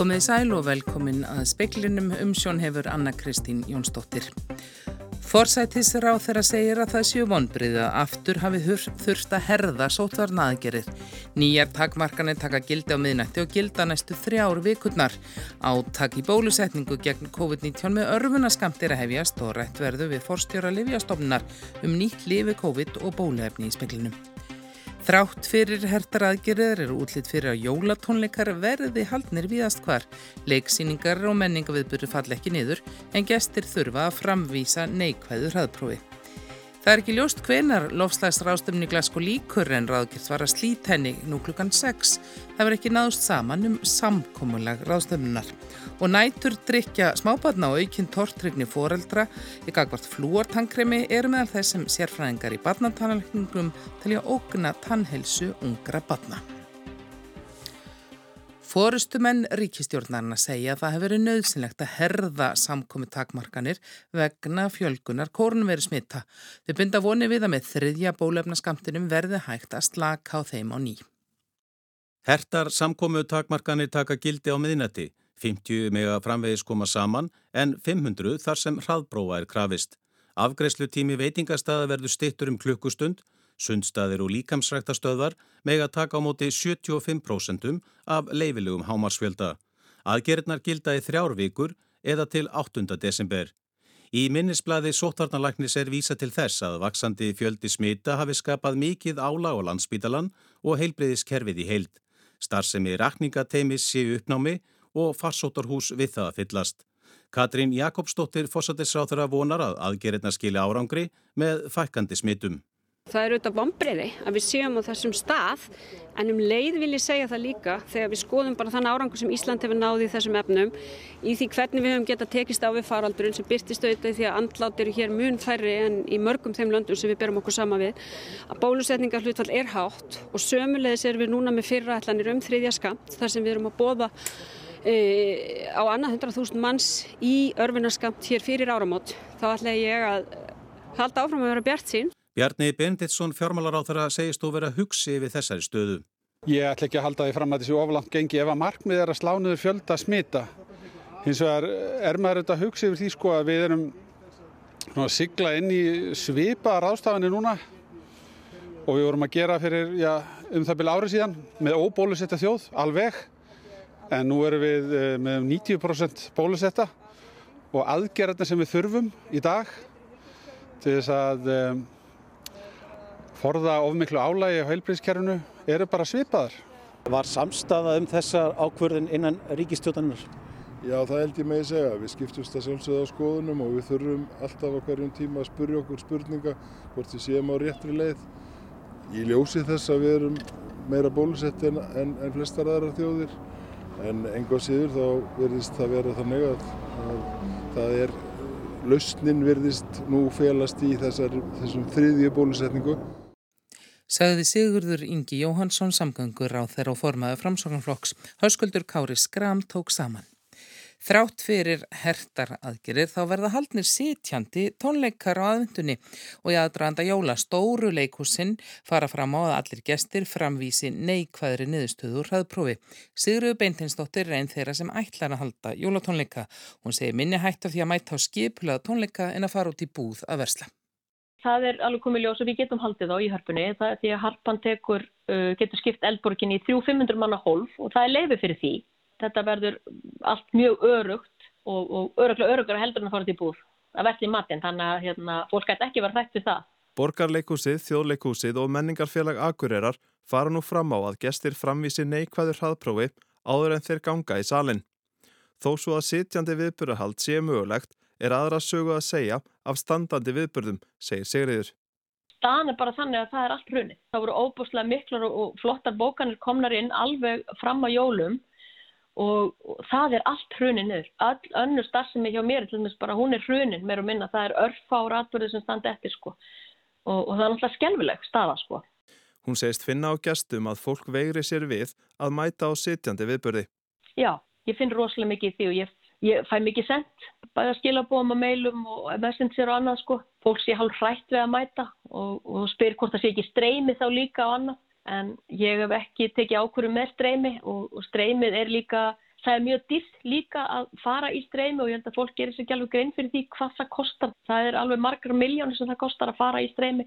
Komið sæl og velkomin að speiklinum umsjón hefur Anna Kristín Jónsdóttir. Forsætisra á þeirra segir að það séu vonbriða aftur hafi þurft að herða sótvarna aðgerið. Nýjar takmarkanir taka gildi á miðnætti og gilda næstu þrjár vikurnar. Áttak í bólusetningu gegn COVID-19 með örfunaskamtir að hefjast og rætt verðu við forstjóra livjastofnar um nýtt lifi COVID og bóluefni í speklinum. Þrátt fyrir hertar aðgerðir eru útlitt fyrir að jólatónleikar verði haldnir viðast hvar. Leiksýningar og menningaviðbyrju fall ekki niður en gestir þurfa að framvísa neikvæður hraðprófi. Það er ekki ljóst hvenar lofslagsráðstöfni Glasgow líkur en ráðgjert var að slít henni nú klukkan 6. Það verður ekki náðust saman um samkómulag ráðstöfnunar. Og nætur drikja smábarna og aukinn tortrygni foreldra í gagvart flúortankremi eru meðal þessum sérfræðingar í barnatanalkningum til að ógna tannhelsu ungra barna. Fórustumenn ríkistjórnarna segja að það hefur verið nöðsynlegt að herða samkomi takmarkanir vegna fjölgunar kórnveru smitta. Þau bynda voni við að með þriðja bólefnaskamtinum verði hægt að slaka á þeim á ný. Hertar samkomu takmarkanir taka gildi á miðnætti. 50 mega framvegis koma saman en 500 þar sem hraðbróa er krafist. Afgreyslu tími veitingastaða verður stittur um klukkustund Sundstaðir og líkamsræktastöðvar meg að taka á móti 75% af leifilegum hámarsfjölda. Aðgerðnar gilda í þrjár vikur eða til 8. desember. Í minnisbladi sótvarnalagnis er vísa til þess að vaksandi fjöldi smita hafi skapað mikið ála á landsbítalan og heilbreyðiskerfið í heild. Starfsemi rakningateimis séu uppnámi og farsóttarhús við það fyllast. Katrín Jakobsdóttir fósatissráþur að vonar að aðgerðnar skilja árangri með fækandi smitum. Það er auðvitað vonbreiði að við séum á þessum stað en um leið vil ég segja það líka þegar við skoðum bara þann árangur sem Ísland hefur náði í þessum efnum í því hvernig við höfum getað tekist á við faraldurinn sem byrtist auðvitað því að andlátt eru hér mun færri en í mörgum þeim löndum sem við berum okkur sama við að bólusetningar hlutfall er hátt og sömulegis er við núna með fyrraætlanir um þriðja skamt þar sem við erum að bóða e, á annað 100.000 manns í örfinarskamt hér fyrir áramót. Þá ætla ég að halda áfram að vera bjart sín Bjarni Benditsson fjármálaráþara segist þú vera hugsi við þessari stöðu. Ég ætla ekki að halda því fram að þessu oflant gengi ef að markmið er að slánuður fjölda smita. Hins vegar er maður auðvitað að hugsi yfir því sko að við erum að sigla inn í svipa ráðstafinni núna og við vorum að gera fyrir já, um það byrja árið síðan með óbólusetta þjóð, alveg. En nú erum við eh, með 90% bólusetta og aðgerðarna sem við þurfum í dag til þess að forða ofmiklu álægi á heilbríðskerfinu eru bara svipaðar. Var samstafa um þessar ákvörðin innan ríkistjóðaninnar? Já, það held ég með að segja. Við skiptumst að sjálfsögða á skoðunum og við þurfum alltaf á hverjum tíma að spurja okkur spurninga hvort við séum á réttri leið. Ég ljósi þess að við erum meira bólusett en, en, en flestar aðrar þjóðir en enga síður þá verðist það vera þannig að, að það er lausnin verðist nú felast í þessar, þessum þriðju bólusetningu sagði Sigurður Ingi Jóhansson samgöngur á þeirra og formaði framsóknarflokks. Hauskuldur Kári Skram tók saman. Þrátt fyrir hertar aðgerir þá verða haldnir sitjandi tónleikar á aðvendunni og í aðdraðanda jóla stóru leikúsin fara fram á að allir gestir framvísi neikvæðri niðurstöður hraðprófi. Sigurður Beintinsdóttir einn þeirra sem ætlar að halda jólatónleika. Hún segir minni hægt af því að mæta á skipulaða tónleika en að fara út í búð að versla það er alveg komið ljós og við getum haldið á í harpunni það því að harpan tekur, uh, getur skipt eldborgin í 300-500 manna hólf og það er leiði fyrir því. Þetta verður allt mjög örugt og, og öruglega örugur heldur en að fara til búð að verði í matinn, þannig að hérna, fólk gæti ekki verið þekkt við það. Borgarleikúsið, þjóðleikúsið og menningarfélag Akureyrar fara nú fram á að gestir framvísi neikvæður hraðprófi áður en þeir ganga í salin. Þó svo að sitjandi viðburahald sé mögulegt er aðra sögu að segja af standandi viðbörðum, segir Sigriður. Staðan er bara þannig að það er allt hrunni. Það voru óbúslega miklar og flottar bókanir komnar inn alveg fram á jólum og, og það er allt hrunni niður. All önnur starf sem er hjá mér, til dæmis bara hún er hrunin meir og minna. Það er örfára atbyrði sem standi eftir sko og, og það er náttúrulega skelvileg staða sko. Hún segist finna á gestum að fólk veigri sér við að mæta á sitjandi viðbörði. Já, ég finn rosalega mikið í því og ég ég fæ mikið sendt, bæða skilabóðum og mailum og messenger og annað sko. Fólk sé hálf hrætt við að mæta og, og spyr hvort það sé ekki streymi þá líka og annað. En ég hef ekki tekið ákvöru með streymi og, og streymið er líka Það er mjög dýrt líka að fara í streymi og ég held að fólk gerir sér ekki alveg grein fyrir því hvað það kostar. Það er alveg margar miljónir sem það kostar að fara í streymi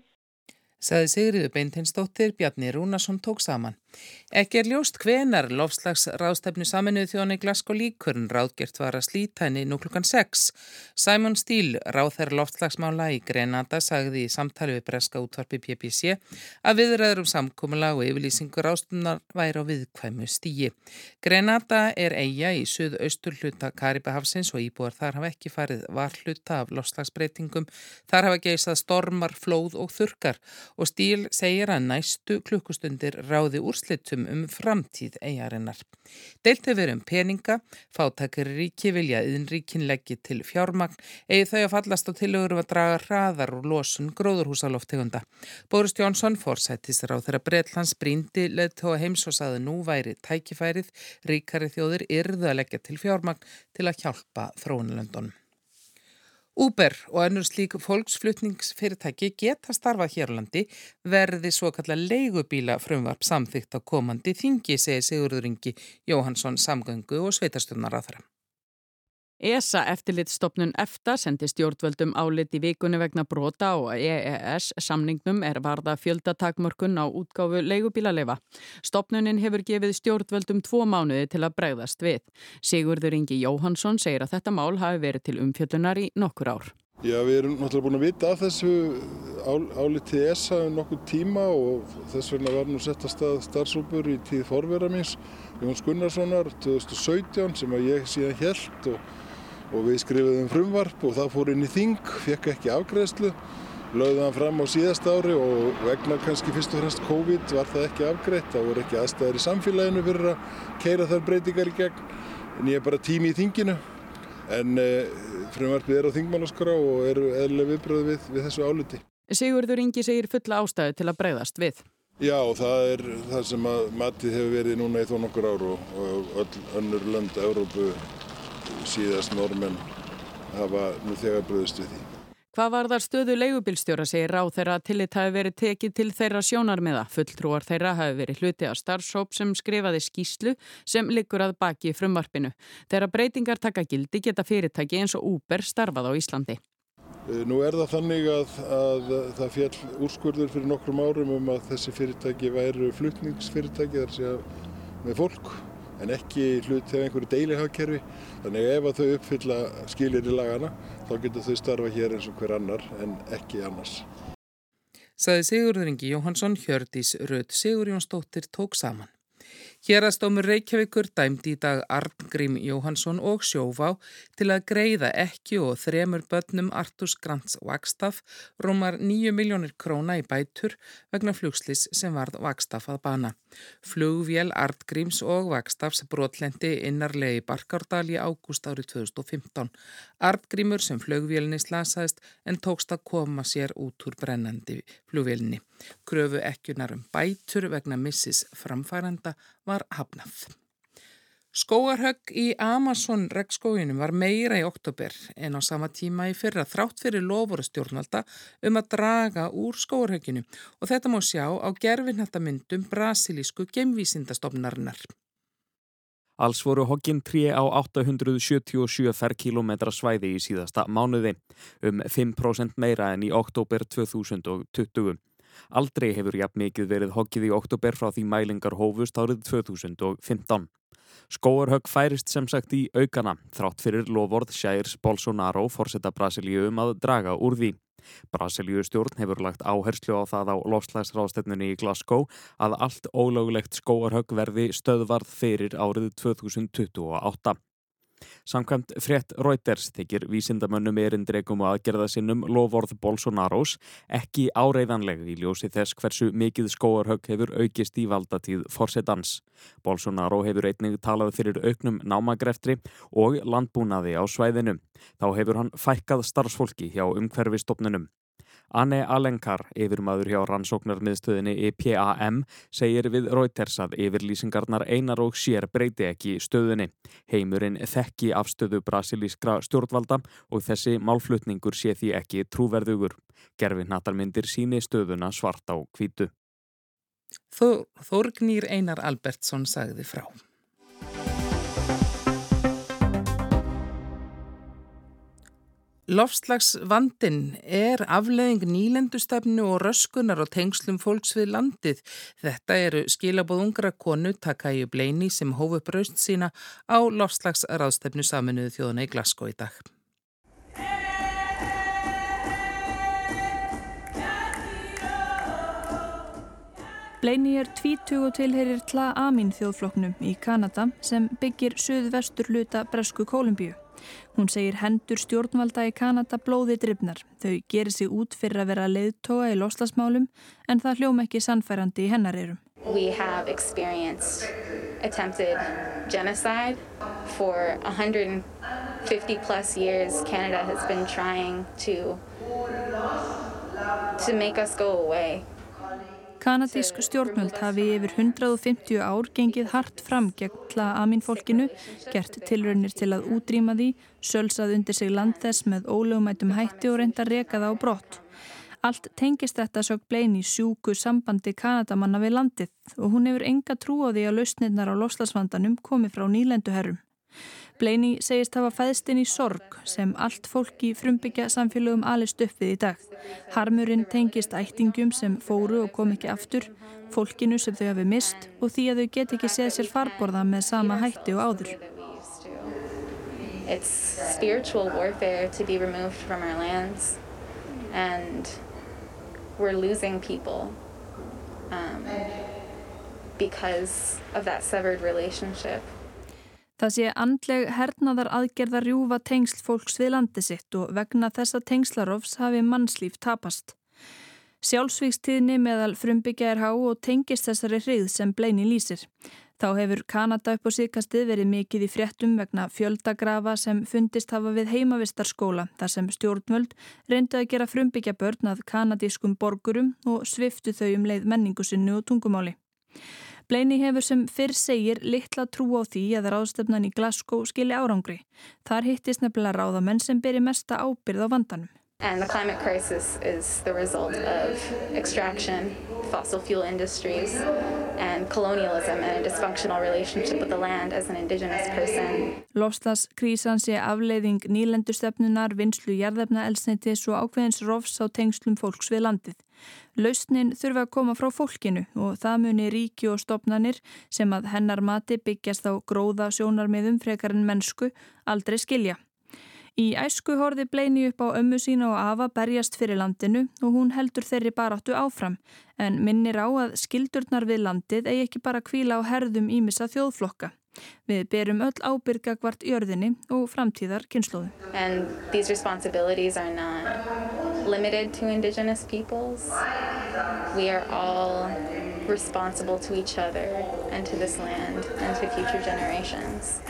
saði Sigriður Beintinsdóttir, Bjarni Rúnarsson tók saman. Ekki er ljóst hvenar lofslags ráðstefnu saminuð þjóni Glasko líkurinn ráðgert var að slíta henni nú klukkan 6. Simon Steele, ráðherr loftslagsmála í Grenada, sagði í samtali við breska útvarpi PPC að viðræður um samkómula og yfirlýsingur ráðstumnar væri á viðkvæmu stígi. Grenada er eiga í suðaustur hluta Karibahafsins og íbúar þar hafa ekki farið var hluta af lofslagsbreytingum. Þar hafa geisað stormar, flóð og þurkar og Stíl segir að næstu klukkustundir ráði úrslitum um framtíð eigarinnar. Deilt hefur um peninga, fátakar ríki vilja yðinríkin leggji til fjármagn eða þau að fallast á tilögur að draga hraðar og losun gróðurhúsaloftegunda. Boris Jónsson fórsættisar á þeirra Breitlands bríndi leð tóa heims og saði nú væri tækifærið ríkari þjóðir yrðu að leggja til fjármagn til að hjálpa þróunalöndunum. Uber og önnur slík fólksflutningsfyrirtæki geta starfað hérlandi verði svo kalla leigubíla frumvarp samþygt á komandi þingi, segir Sigurðuringi Jóhansson samgöngu og sveitarstjórnar þeirra. ESA eftirlitstofnun EFTA sendi stjórnvöldum álit í vikunni vegna brota og EES samningnum er varða fjöldatakmörkun á útgáfu leigubílaleifa. Stopnunin hefur gefið stjórnvöldum tvo mánuði til að bregðast við. Sigurður Ingi Jóhansson segir að þetta mál hafi verið til umfjöldunar í nokkur ár. Já, við erum náttúrulega búin að vita af þessu álitið ESA um nokkur tíma og þess vegna var nú sett að stað starfsópur í tíð forverða minns Jóns Gunnarssonar 2017 sem að ég síðan held og og við skrifuðum frumvarp og það fór inn í þing, fekk ekki afgreðslu, lögðum hann fram á síðast ári og vegna kannski fyrst og fremst COVID var það ekki afgreitt, það voru ekki aðstæðir í samfélaginu fyrir að keira þar breytingar í gegn, en ég er bara tími í þinginu. En eh, frumvarpið er á þingmálaskara og eru eðlulega viðbröð við, við þessu áliti. Sigurður Ingi segir fulla ástæðu til að breyðast við. Já, það er það sem að matið hefur verið núna í þó nokkur ár og, og öll önnur lönd, Európu, síðast normenn hafa nú þegar bröðist við því. Hvað var þar stöðu leigubilstjóra segir ráð þeirra að tillit hafi verið tekið til þeirra sjónarmiða. Fulltrúar þeirra hafi verið hluti af starfsóp sem skrifaði skýslu sem liggur að baki frumvarpinu. Þeirra breytingar taka gildi geta fyrirtæki eins og Uber starfað á Íslandi. Eh, nú er það þannig að, að það fjall úrskurður fyrir nokkrum árum um að þessi fyrirtæki væru flutningsfyrirtæki þar sé að með fólk en ekki hlut þegar einhverju deilihagkerfi. Þannig ef að þau uppfylla skilir í lagana þá getur þau starfa hér eins og hver annar en ekki annars. Saði Sigurður Ingi Jóhansson, Hjördís Röð Sigurjónsdóttir tók saman. Hérastómur Reykjavíkur dæmdi í dag Arngrím Jóhansson og Sjófá til að greiða ekki og þremur börnum Artus Grants Vagstaf rúmar 9 miljónir króna í bætur vegna flugslis sem varð Vagstaf að bana. Flugvél Artgríms og Vagstafs brotlendi innarlegi Barkárdal í ágúst árið 2015. Artgrímur sem flugvélni slasaðist en tókst að koma sér út úr brennandi flugvélni. Kröfu ekkunar um bætur vegna missis framfæranda var hafnað. Skóarhögg í Amazon regnskóginum var meira í oktober en á sama tíma í fyrra þrátt fyrir lofurastjórnvalda um að draga úr skóarhögginu og þetta má sjá á gerfinhattamyndum brasilísku gemvísindastofnarinnar. Alls voru hogginn 3 á 877 ferrkilometra svæði í síðasta mánuði, um 5% meira en í oktober 2020. Aldrei hefur jafn mikið verið hoggið í oktober frá því mælingar hófust árið 2015. Skóarhögg færist sem sagt í aukana þrátt fyrir loford Sjærs Bolsonaro fórsetta Brasilíu um að draga úr því. Brasilíu stjórn hefur lagt áherslu á það á lofslagsráðstefnunni í Glasgow að allt ólögulegt skóarhögg verði stöðvarð fyrir árið 2028. Samkvæmt frétt Reuters þykir vísindamönnum erindregum og aðgerða sinnum lovorð Bolsonaros ekki áreiðanleg í ljósi þess hversu mikið skóarhögg hefur aukist í valdatíð forsetans. Bolsonaro hefur einnig talað fyrir auknum námagreftri og landbúnaði á svæðinu. Þá hefur hann fækkað starfsfólki hjá umhverfistofnunum. Anne Alenkar, yfirmaður hjá rannsóknarmiðstöðinni EPAM, segir við Reuters að yfirlýsingarnar einar og sér breyti ekki stöðinni. Heimurinn þekki afstöðu brasilískra stjórnvalda og þessi málflutningur sé því ekki trúverðugur. Gerfi natarmyndir síni stöðuna svart á kvítu. Þórgnýr Einar Albertsson sagði frá. Lofslagsvandin er afleðing nýlendustefnu og röskunar og tengslum fólks við landið. Þetta eru skilabóð ungra konu Takæju Bleini sem hófu braust sína á lofslagsraðstefnu saminuðu þjóðuna í Glasgow í dag. Bleini er 20 og tilherir Tla Amin þjóðfloknum í Kanada sem byggir söðu-vestur luta Bresku Kólumbíu. Hún segir hendur stjórnvalda í Kanada blóði drifnar. Þau gerir sig út fyrir að vera leiðtoga í loslasmálum en það hljóm ekki sannfærandi í hennar erum. We have experienced attempted genocide for 150 plus years. Canada has been trying to, to make us go away. Kanadísk stjórnvöld hafi yfir 150 ár gengið hart fram gegn tla aminfólkinu, gert tilraunir til að útrýma því, sölsað undir sig land þess með ólögumætum hætti og reynda rekað á brott. Allt tengist þetta sög blein í sjúku sambandi Kanadamanna við landið og hún hefur enga trú á því að lausnirnar á loslasvandanum komi frá nýlenduherrum. Bleini segist hafa fæðst inn í sorg sem allt fólk í frumbyggja samfélögum alist upp við í dag. Harmurinn tengist ættingum sem fóru og kom ekki aftur, fólkinu sem þau hafi mist og því að þau get ekki séð sér farborða með sama hætti og áður. It's spiritual warfare to be removed from our lands and we're losing people um, because of that severed relationship. Það sé andleg hernaðar aðgerðar rjúfa tengsl fólks við landi sitt og vegna þessa tengslarofs hafi mannslíf tapast. Sjálfsvíkstíðni meðal frumbyggja er há og tengist þessari hrigð sem bleini lýsir. Þá hefur Kanada upp á síkastið verið mikið í fréttum vegna fjöldagrafa sem fundist hafa við heimavistarskóla þar sem stjórnvöld reyndu að gera frumbyggja börn að kanadískum borgurum og sviftu þau um leið menningusinnu og tungumáli. Bleini hefur sem fyrr segir litla trú á því að ráðstöfnan í Glasgow skilji árangri. Þar hittist nefnilega ráðamenn sem byrji mesta ábyrð á vandanum. And the climate crisis is the result of extraction, fossil fuel industries, and colonialism and a dysfunctional relationship with the land as an indigenous person. Lofslaskrísan sé afleiðing nýlendustefnunar, vinslu jarðefnaelsneitis og ákveðins rofs á tengslum fólks við landið. Lausnin þurfa að koma frá fólkinu og það muni ríki og stopnanir sem að hennar mati byggjast á gróða sjónarmiðum frekar en mennsku aldrei skilja. Í æsku horfi Bleini upp á ömmu sína og afa berjast fyrir landinu og hún heldur þeirri baráttu áfram en minnir á að skildurnar við landið eigi ekki bara kvíla á herðum ímissa þjóðflokka. Við berum öll ábyrga hvart jörðinni og framtíðar kynnslóðu. Limited to indigenous peoples. We are all responsible to each other and to this land and to future generations.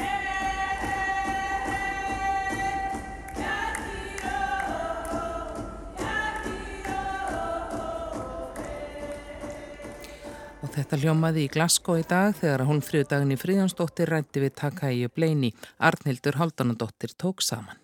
Þetta hljómaði í Glasgow í dag þegar hún friðdagin í fríðansdóttir rætti við Takæju Bleini, Arnhildur Haldanadóttir tók saman.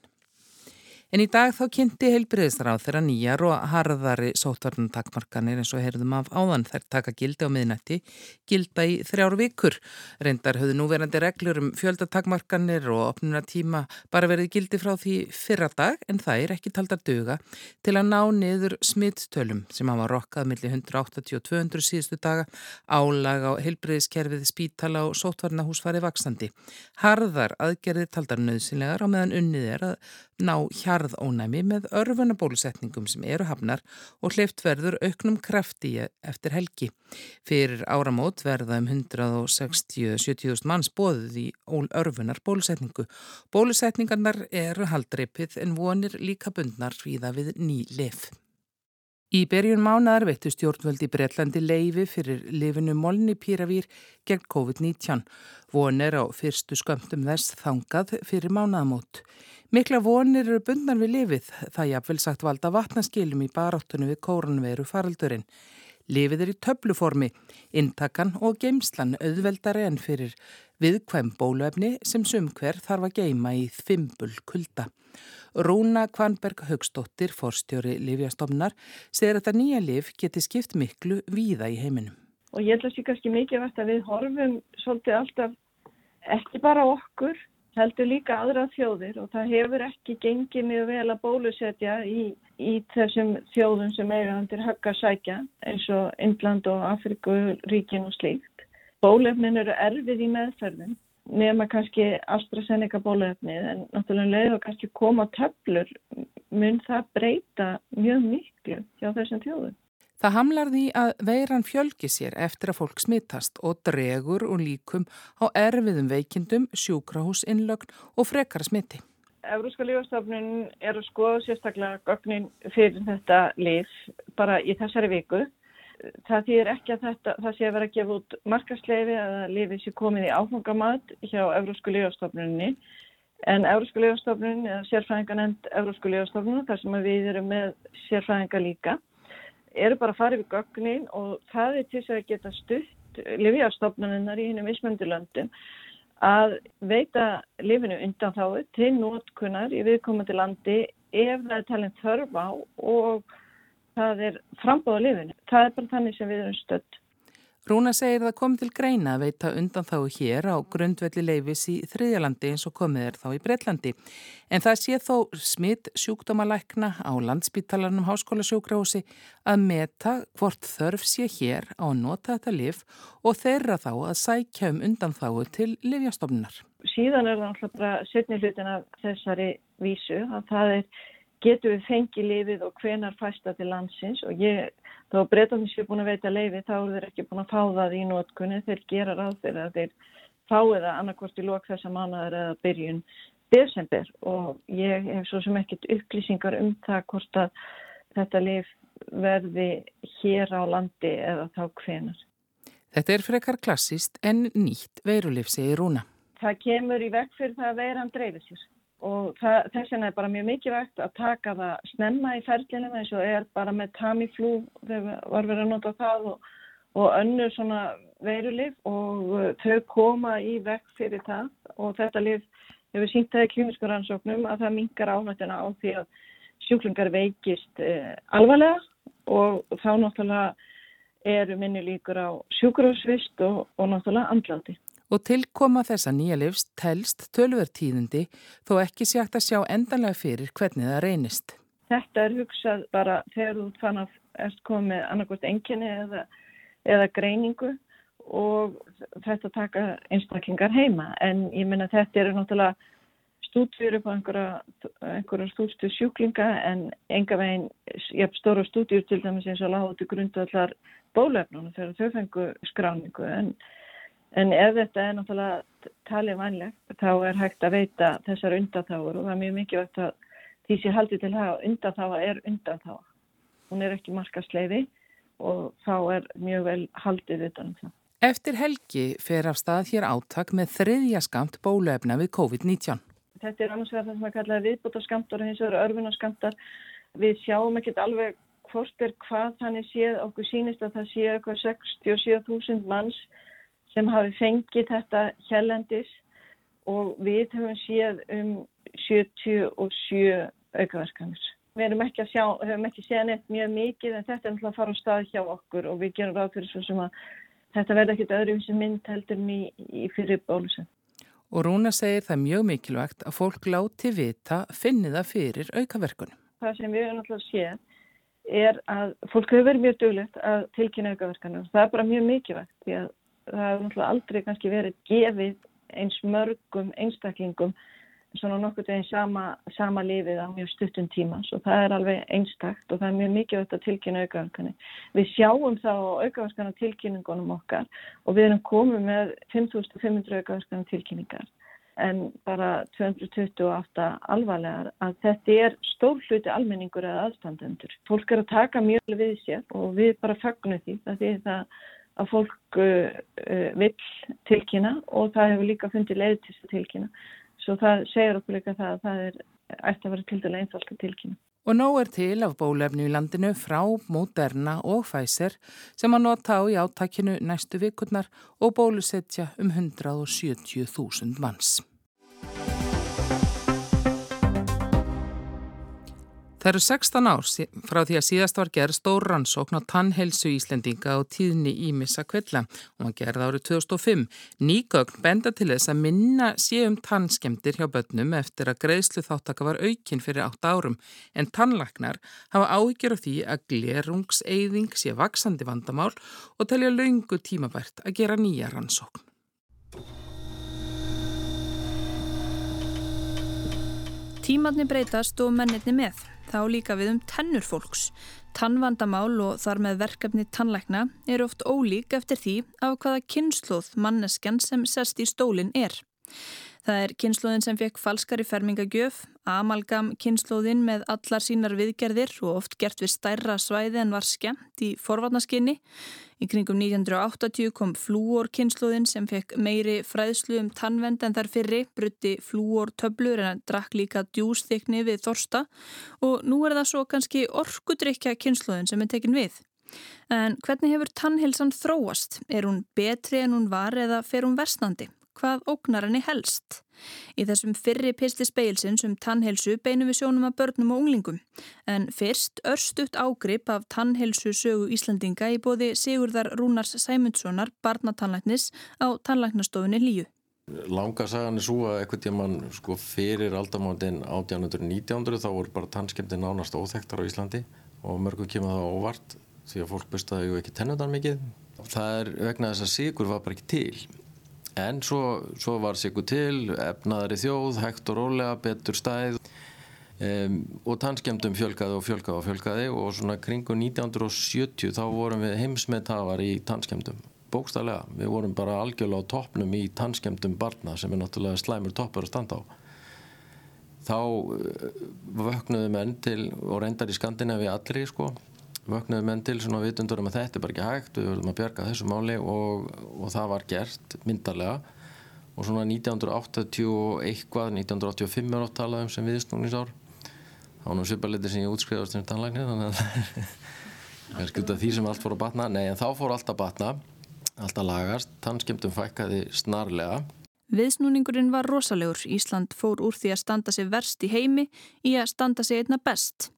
En í dag þá kynnti heilbriðisráð þeirra nýjar og harðari sótvarnantakmarkanir eins og heyrðum af áðan þær taka gildi á miðnætti, gilda í þrjár vikur. Reyndar höfðu núverandi reglur um fjöldatakmarkanir og opnuna tíma bara verið gildi frá því fyrra dag en það er ekki taldar döga til að ná niður smittstölum sem hafa rokkað millir 180 og 200 síðustu daga, álag á heilbriðiskerfið spítala og sótvarnahús farið vaksandi. Harðar aðgerðir taldar nöðsynlegar á meðan unnið er að ná hjarðónæmi með örfunabólusetningum sem eru hafnar og hleyft verður auknum krafti eftir helgi. Fyrir áramót verða um 160-70.000 manns bóðið í örfunar bólusetningu. Bólusetningarnar eru haldreipið en vonir líka bundnar fríða við ný lif. Í berjun mánaðar veittu stjórnvöldi Breitlandi leifi fyrir lifinu Molnipíravír gegn COVID-19. Vonir á fyrstu skömmtum þess þangað fyrir mánaðamót. Mikla vonir eru bundnar við lifið, það jafnvel sagt valda vatnaskilum í baráttunum við kórunveru faraldurinn. Lifið er í töfluformi, intakan og geimslan auðveldari en fyrir viðkvæm bóluefni sem sumhver þarf að geima í þimbul kulda. Rúna Kvanberg Högstóttir, forstjóri Livjastofnar, segir að þetta nýja liv geti skipt miklu víða í heiminum. Og ég held að það sé kannski mikið vart að við horfum svolítið alltaf ekki bara okkur heldur líka aðra þjóðir og það hefur ekki gengið mjög vel að bólusetja í, í þessum þjóðum sem eiga handir högg að sækja eins og Indland og Afrikuríkin og slíkt. Bólefnin eru erfið í meðferðin nema kannski AstraZeneca bólefnið en náttúrulega leið og kannski koma töflur mun það breyta mjög miklu hjá þessum þjóðum. Það hamlar því að veiran fjölgi sér eftir að fólk smittast og dregur og líkum á erfiðum veikindum, sjúkrahúsinnlögn og frekara smitti. Európska lífastofnun er að skoða sérstaklega gögnin fyrir þetta lif bara í þessari viku. Það þýðir ekki að þetta, það sé að vera að gefa út markasleifi að lifið sé komið í áfangamat hjá Európsku lífastofnunni. En Európsku lífastofnun, sérfræðinganend Európsku lífastofnun, þar sem við erum með sérfræðinga líka, eru bara að fara yfir gögnin og það er til þess að geta stutt livjastofnuninnar í hennum mismöndulöndum að veita lifinu undan þáu til nótkunnar í viðkomandi landi ef það er talin þörf á og það er frambóða lifinu. Það er bara þannig sem við erum stödd. Rúna segir það komið til greina að veita undan þá hér á grundvelli leifis í þriðjalandi eins og komið er þá í Breitlandi. En það sé þó smitt sjúkdómalækna á landsbítalarnum háskólasjókrahúsi að meta hvort þörf sé hér á að nota þetta lif og þeirra þá að sækja um undan þá til livjastofnunar. Síðan er það alltaf bara setni hlutin af þessari vísu að það er getur við fengið lifið og hvenar fæsta til landsins og ég, þá breytanum séu búin að veita leifi þá eru þeir ekki búin að fá það í nótkunni, þeir gera ráð fyrir að þeir fáið það annarkvort í lók þessa mánuðar eða byrjun desember og ég hef svo sem ekkert upplýsingar um það hvort að þetta lif verði hér á landi eða þá hvenar. Þetta er frekar klassist en nýtt veirulif, segir Rúna. Það kemur í vekk fyrir það að veiran dreifir sér og það, þess vegna er bara mjög mikilvægt að taka það snemma í ferlinum eins og er bara með Tamiflu þegar var verið að nota það og, og önnur svona veirulif og uh, þau koma í vekk fyrir það. Og þetta lif hefur sínt það í klímisku rannsóknum að það mingar áhættina á því að sjúklingar veikist eh, alvarlega. Og þá náttúrulega eru minni líkur á sjúkurásvist og, og náttúrulega andláti og tilkoma þessa nýja livs telst tölvertíðindi þó ekki sé hægt að sjá endanlega fyrir hvernig það reynist. Þetta er hugsað bara þegar þú fann að erst komið annarkvæmt enginni eða, eða greiningu og þetta taka einstaklingar heima en ég minna þetta eru náttúrulega stúdjur upp á einhverja, einhverja stúdstu sjúklinga en enga veginn, ég hef stóra stúdjur til dæmis eins og lág út í grundu allar bólefnunum þegar þau fengu skráningu en En ef þetta er náttúrulega talið vanlegt þá er hægt að veita þessar undanþáur og það er mjög mikilvægt að því sé haldið til það að undanþáa er undanþáa. Hún er ekki markasleiði og þá er mjög vel haldið utanum það. Eftir helgi fer af stað hér áttak með þriðja skamt bóluefna við COVID-19. Þetta er annars vegar það sem að kalla viðbútaskamtar og hins vegar örfunaskamtar. Við sjáum ekkert alveg hvort er hvað þannig séð okkur sínist að það sé eitthvað 67.000 manns sem hafi fengið þetta hjælendis og við höfum séð um 77 aukaverkanir. Við erum ekki að sjá, höfum ekki séð neitt mjög mikið en þetta er náttúrulega að fara á stað hjá okkur og við gerum ráð fyrir svo sem að þetta verða ekkit öðrum sem mynd heldur í, í fyrir bólusum. Og Rúna segir það mjög mikilvægt að fólk láti vita finni það fyrir aukaverkunum. Það sem við höfum náttúrulega séð er að fólk hefur verið mjög duglegt að tilkynna aukaverkanum. Það er bara mjög mikilvægt því að það hefur náttúrulega aldrei kannski verið gefið eins mörgum einstaklingum svona nokkur veginn sama, sama lífið á mjög stuttum tíma og það er alveg einstakt og það er mjög mikið að tilkynna aukaverkani. Við sjáum þá aukaverkana tilkynningunum okkar og við erum komið með 5500 aukaverkana tilkynningar en bara 228 alvarlegar að þetta er stór hluti almenningur eða aðstandendur. Fólk er að taka mjög við sér og við bara fagnum því það því það að fólk uh, uh, vill tilkynna og það hefur líka fundið leið til þess að tilkynna. Svo það segir okkur líka það að það er ætti að vera til dæla einfalt að tilkynna. Og nóg er til af bólefni í landinu frá Moderna og Pfizer sem að nota á í áttakinu næstu vikurnar og bólusetja um 170.000 manns. Það eru 16 ár frá því að síðast var gerð stór rannsókn á tannhelsu Íslendinga og tíðni ímissa kvilla og hann gerði árið 2005. Nýgögn benda til þess að minna sé um tannskemdir hjá börnum eftir að greiðslu þáttaka var aukinn fyrir 8 árum en tannlagnar hafa áhyggjur af því að glerungseyðing sé vaksandi vandamál og telja laungu tímabært að gera nýja rannsókn. Tímatni breytast og mennirni með þá líka við um tennur fólks. Tannvandamál og þar með verkefni tannlækna eru oft ólík eftir því af hvaða kynnslóð manneskjan sem sest í stólinn er. Það er kynnslóðin sem fekk falskari fermingagjöf, amalgam kynnslóðin með allar sínar viðgerðir og oft gert við stærra svæði en var skemmt í forvarnaskinni. Í kringum 1980 kom flúor kynnslóðin sem fekk meiri fræðslu um tannvend en þar fyrri, brutti flúor töblur en drakk líka djúsþykni við þorsta og nú er það svo kannski orkudrykja kynnslóðin sem er tekin við. En hvernig hefur tannhilsan þróast? Er hún betri en hún var eða fer hún versnandi? Hvað ógnar henni helst. Í þessum fyrri pisti speilsins um tannhelsu beinum við sjónum að börnum og unglingum. En fyrst örstuðt ágrip af tannhelsu sögu Íslandinga í bóði Sigurðar Rúnars Sæmundssonar, barnatannlæknis á tannlæknastofunni Líu. Langa sagan er svo að ekkert ég mann sko fyrir aldamándin 1800-1900 þá voru bara tannskemdi nánast óþektar á Íslandi og mörgum kemur það óvart því að fólk bustaði ekki tennundan mikið. Það er vegna þess að sigur var bara ekki til En svo, svo var Sigur til, efnaðari þjóð, hægt og rólega, betur stæð um, og tannskemdum fjölgaði og fjölgaði og fjölgaði og svona kringu 1970 þá vorum við heimsmeðtafar í tannskemdum. Bókstallega, við vorum bara algjörlega á toppnum í tannskemdum barna sem er náttúrulega slæmur toppur að standa á. Þá uh, vöknuðu menn til, og reyndar í Skandinavi allri sko, vöknuðu menn til svona vitundur um að þetta er bara ekki hægt við verðum að bjarga þessu máli og, og það var gert myndarlega. Og svona 1980 eitthvað 1985 er átt talað um sem viðsnúningsár. Þá var nú svipalitir sem ég útskriðast sem tannlæknir þannig að það er skjútað því sem allt fór að batna. Nei en þá fór allt að batna allt að lagast, tannskemtum fækkaði snarlega. Viðsnúningurinn var rosalegur. Ísland fór úr því að standa sig verst í heimi í að standa sig einna best.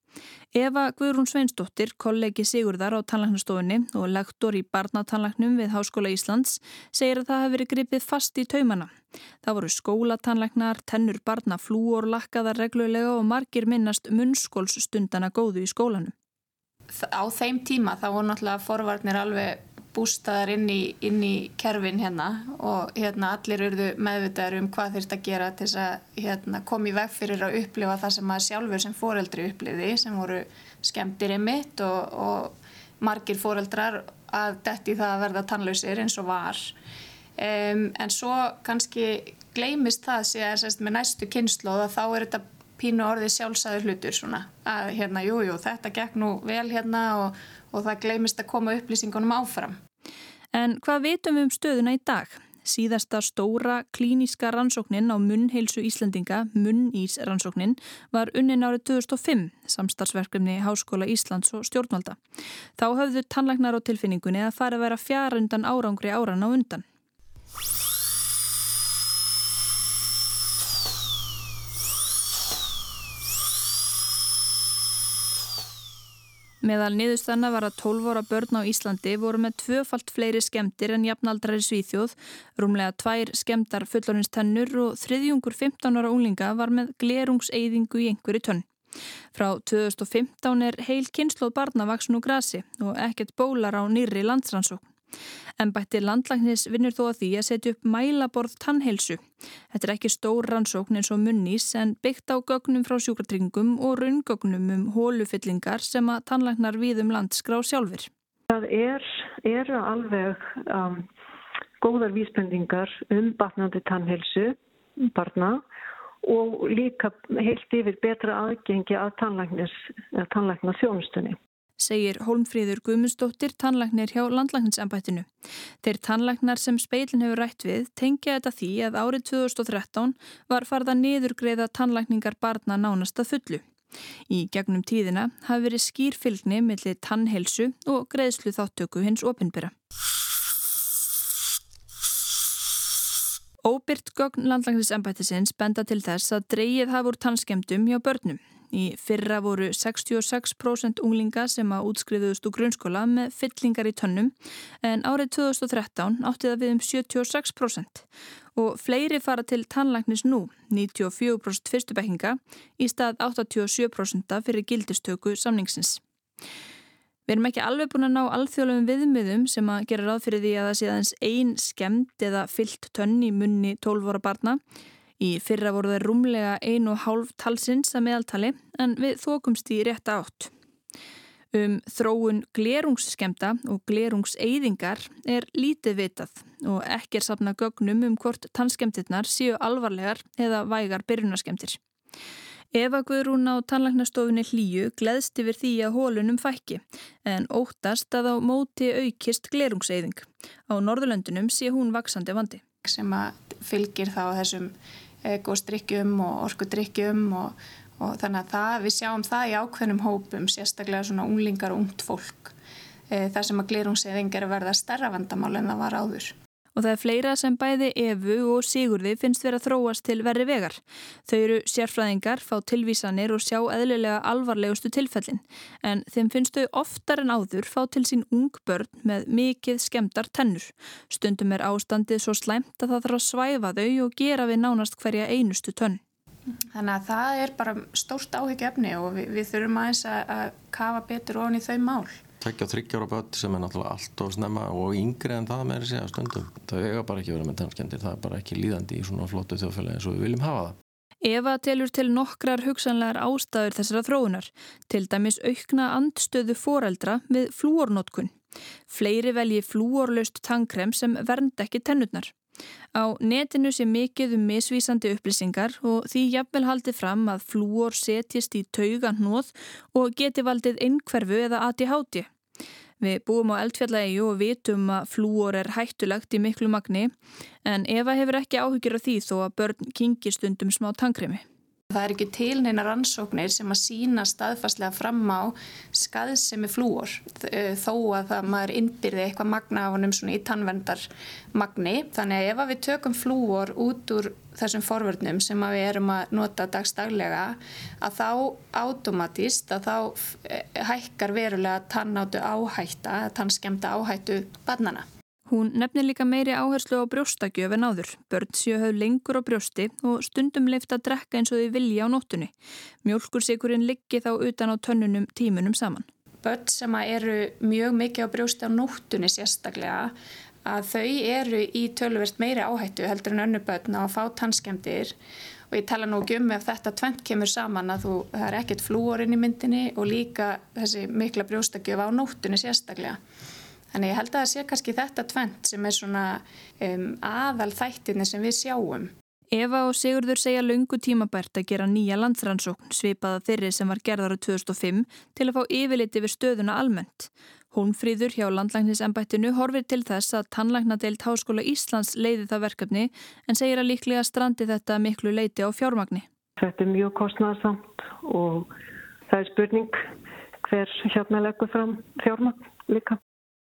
Eva Guðrún Sveinsdóttir, kollegi Sigurðar á tannlæknastofunni og lektor í barnatannlæknum við Háskóla Íslands, segir að það hafi verið gripið fast í taumana. Það voru skólatannlæknar, tennur barna flúor lakkaðar reglulega og margir minnast munnskólsstundana góðu í skólanum. Á þeim tíma þá voru náttúrulega forvarnir alveg bústaðar inn í, inn í kerfin hérna og hérna allir urðu meðvitaður um hvað þurft að gera til þess að hérna, komi veg fyrir að upplifa það sem maður sjálfur sem foreldri uppliði sem voru skemmtir í mitt og, og margir foreldrar að detti það að verða tannlausir eins og var. Um, en svo kannski gleimist það sér með næstu kynslu og þá er þetta pínu orðið sjálfsæður hlutur svona að hérna jújú jú, þetta gekk nú vel hérna og og það gleymist að koma upplýsingunum áfram. En hvað vitum við um stöðuna í dag? Síðasta stóra klíniska rannsóknin á munnheilsu Íslandinga, Munnís rannsóknin, var unnin árið 2005, samstarfsverkefni Háskóla Íslands og stjórnvalda. Þá höfðu tannlæknar á tilfinningunni að fara að vera fjarundan árangri áran á undan. Meðal niðurstanna var að 12 ára börn á Íslandi voru með tvöfalt fleiri skemdir en jafnaldrar í Svíþjóð, rúmlega tvær skemdar fullorins-tennur og þriðjungur 15 ára unglinga var með glerungseyðingu í einhverju tönn. Frá 2015 er heil kynsloð barna vaksin úr grasi og ekkert bólar á nýri landsrannsókn. Embætti landlæknis vinnur þó að því að setja upp mælaborð tannheilsu. Þetta er ekki stór rannsókn eins og munnís en byggt á gögnum frá sjúkartryngum og raungögnum um hólufyllingar sem að tannlæknar við um landskrá sjálfur. Það er, eru alveg um, góðar vísbendingar um batnandi tannheilsu barna og líka heilt yfir betra aðgengi að tannlækna þjónustunni segir Hólmfríður Guðmundsdóttir tannlagnir hjá landlagninsambættinu. Þeir tannlagnar sem speilin hefur rætt við tengja þetta því að árið 2013 var farða niðurgreiða tannlagningar barna nánasta fullu. Í gegnum tíðina hafi verið skýrfylgni millir tannhelsu og greiðslu þáttöku hins opinbyrra. Óbyrt gögn landlagnisembættisins benda til þess að dreyið hafa úr tannskemdum hjá börnum. Í fyrra voru 66% unglinga sem að útskriðuðust úr grunnskóla með fyllingar í tönnum en árið 2013 átti það við um 76% og fleiri fara til tannlæknis nú, 94% fyrstubekkinga í stað 87% fyrir gildistöku samningsins. Við erum ekki alveg búin að ná alþjóðlegum viðmiðum sem að gera ráð fyrir því að það sé aðeins ein skemmt eða fyllt tönn í munni 12 ára barna. Í fyrra voru það rúmlega ein og hálf talsins að meðaltali en við þokumst í rétta átt. Um þróun glerungsskemta og glerungseyðingar er lítið vitað og ekki er sapna gögnum um hvort tannskemtirnar séu alvarlegar eða vægar byrjunarskemtir. Eva Guðrún á tannlæknastofinni hlýju gleðst yfir því að hólunum fækki en óttast að á móti aukist glerungseyðing. Á Norðurlöndunum sé hún vaksandi vandi. Sem að fylgir þá þessum góðstrykkjum og orkudrykkjum og, og þannig að það, við sjáum það í ákveðnum hópum, sérstaklega svona unglingar og ungt fólk. Það sem að glerungseyðing er að verða stærra vandamál en það var áður og það er fleira sem bæði Evu og Sigurði finnst vera þróast til verri vegar. Þau eru sérfræðingar, fá tilvísanir og sjá eðlilega alvarlegustu tilfellin en þeim finnst þau oftar en áður fá til sín ung börn með mikið skemdar tennur. Stundum er ástandið svo slæmt að það þarf að svæfa þau og gera við nánast hverja einustu tönn. Þannig að það er bara stórt áhyggjöfni og við, við þurfum aðeins að kafa betur ofin í þau mál tveggja og þryggjára börn sem er náttúrulega allt of snemma og yngri en það með þessi stundum. Það eiga bara ekki verið með tannskjendir, það er bara ekki líðandi í svona flottu þjóðfélagi eins og við viljum hafa það. Eva telur til nokkrar hugsanlegar ástæður þessara þróunar, til dæmis aukna andstöðu foreldra við flúornótkun. Fleiri velji flúorlaust tannkrem sem vernd ekki tennurnar. Á netinu sé mikið um misvísandi upplýsingar og því jafnvel haldið fram að flúor setjist í taugan hnóð og geti valdið einhverfu eða háti. Við búum á eldfjallægi og vitum að flúor er hættulegt í miklu magni en Eva hefur ekki áhyggjur af því þó að börn kingi stundum smá tankremi. Það er ekki til neina rannsóknir sem að sína staðfastlega fram á skaðsemi flúor þó að það maður innbyrði eitthvað magna á honum svona í tannvendarmagni. Þannig að ef við tökum flúor út úr þessum forvörnum sem við erum að nota dagstaglega að þá átomatist að þá hækkar verulega tannáttu áhætta, tannskemta áhættu barnana. Hún nefnir líka meiri áherslu á brjóstakjöf en áður. Börn séu höfð lengur á brjósti og stundum leift að drekka eins og þau vilja á nóttunni. Mjölkursikurinn liggi þá utan á tönnunum tímunum saman. Börn sem eru mjög mikið á brjósti á nóttunni sérstaklega að þau eru í tölverst meiri áhættu heldur en önnu börn á að fá tannskemdir og ég tala nú ekki um ef þetta tvent kemur saman að þú, það er ekkert flúorinn í myndinni og líka þessi mikla brjóstakjöf á nóttunni sérstaklega. Þannig ég held að það sé kannski þetta tvent sem er svona um, aðal þættinni sem við sjáum. Eva og Sigurður segja lungu tímabært að gera nýja landsrannsókn svipaða þeirri sem var gerðar á 2005 til að fá yfirliti við stöðuna almennt. Hónfríður hjá landlæknisembættinu horfir til þess að tannlæknadeilt Háskóla Íslands leiði það verkefni en segir að líklega strandi þetta miklu leiti á fjármagni. Þetta er mjög kostnarsamt og það er spurning hver hérna leggur fram fjármagn líka.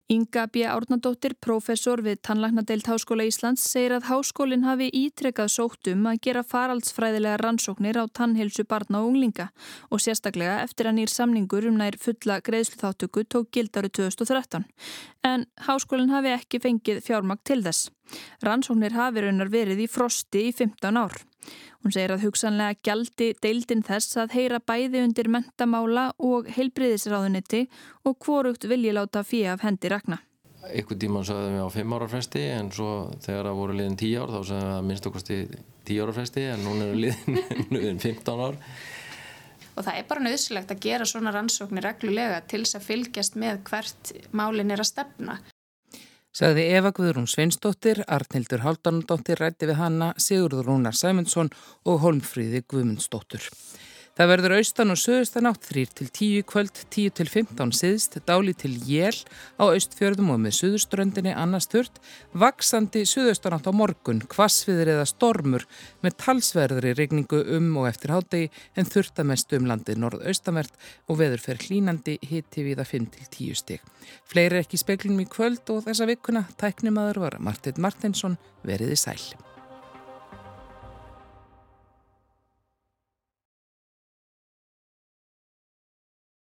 Inga B. Árnadóttir, professor við Tannlæknadeilt Háskóla Íslands, segir að háskólinn hafi ítrekkað sótt um að gera faraldsfræðilega rannsóknir á tannheilsu barna og unglinga og sérstaklega eftir að nýr samningur um nær fulla greiðsluþáttöku tók gildari 2013. En háskólinn hafi ekki fengið fjármagn til þess. Rannsóknir hafi raunar verið í frosti í 15 ár. Hún segir að hugsanlega gjaldi deildin þess að heyra bæði undir mentamála og heilbriðisráðuniti og hvorugt vilji láta fyrir af hendi rakna. Ykkur tíman sagðum við á 5 ára fresti en svo þegar það voru liðin 10 ár þá sagðum við að minnst okkar stið 10 ára fresti en núna liðin, liðin 15 ár. Og það er bara nöðsilegt að gera svona rannsóknir reglulega til þess að fylgjast með hvert málin er að stefna. Sagði Eva Guðrún Sveinsdóttir, Arnildur Haldanadóttir rætti við hanna, Sigurður Rúnar Sæmundsson og Holmfríði Guðmundsdóttur. Það verður austan og sögustan átt 3 til 10 kvöld, 10 til 15 siðst, dáli til jél á austfjörðum og með suðuströndinni annars þurrt, vaksandi sögustan átt á morgun, kvassviður eða stormur með talsverðri regningu um og eftir hádegi en þurrtamest um landið norðaustanvert og veður fer hlínandi hitti við að 5 til 10 stig. Fleiri ekki speklum í kvöld og þessa vikuna tæknimaður var Martin Martinsson veriði sæl.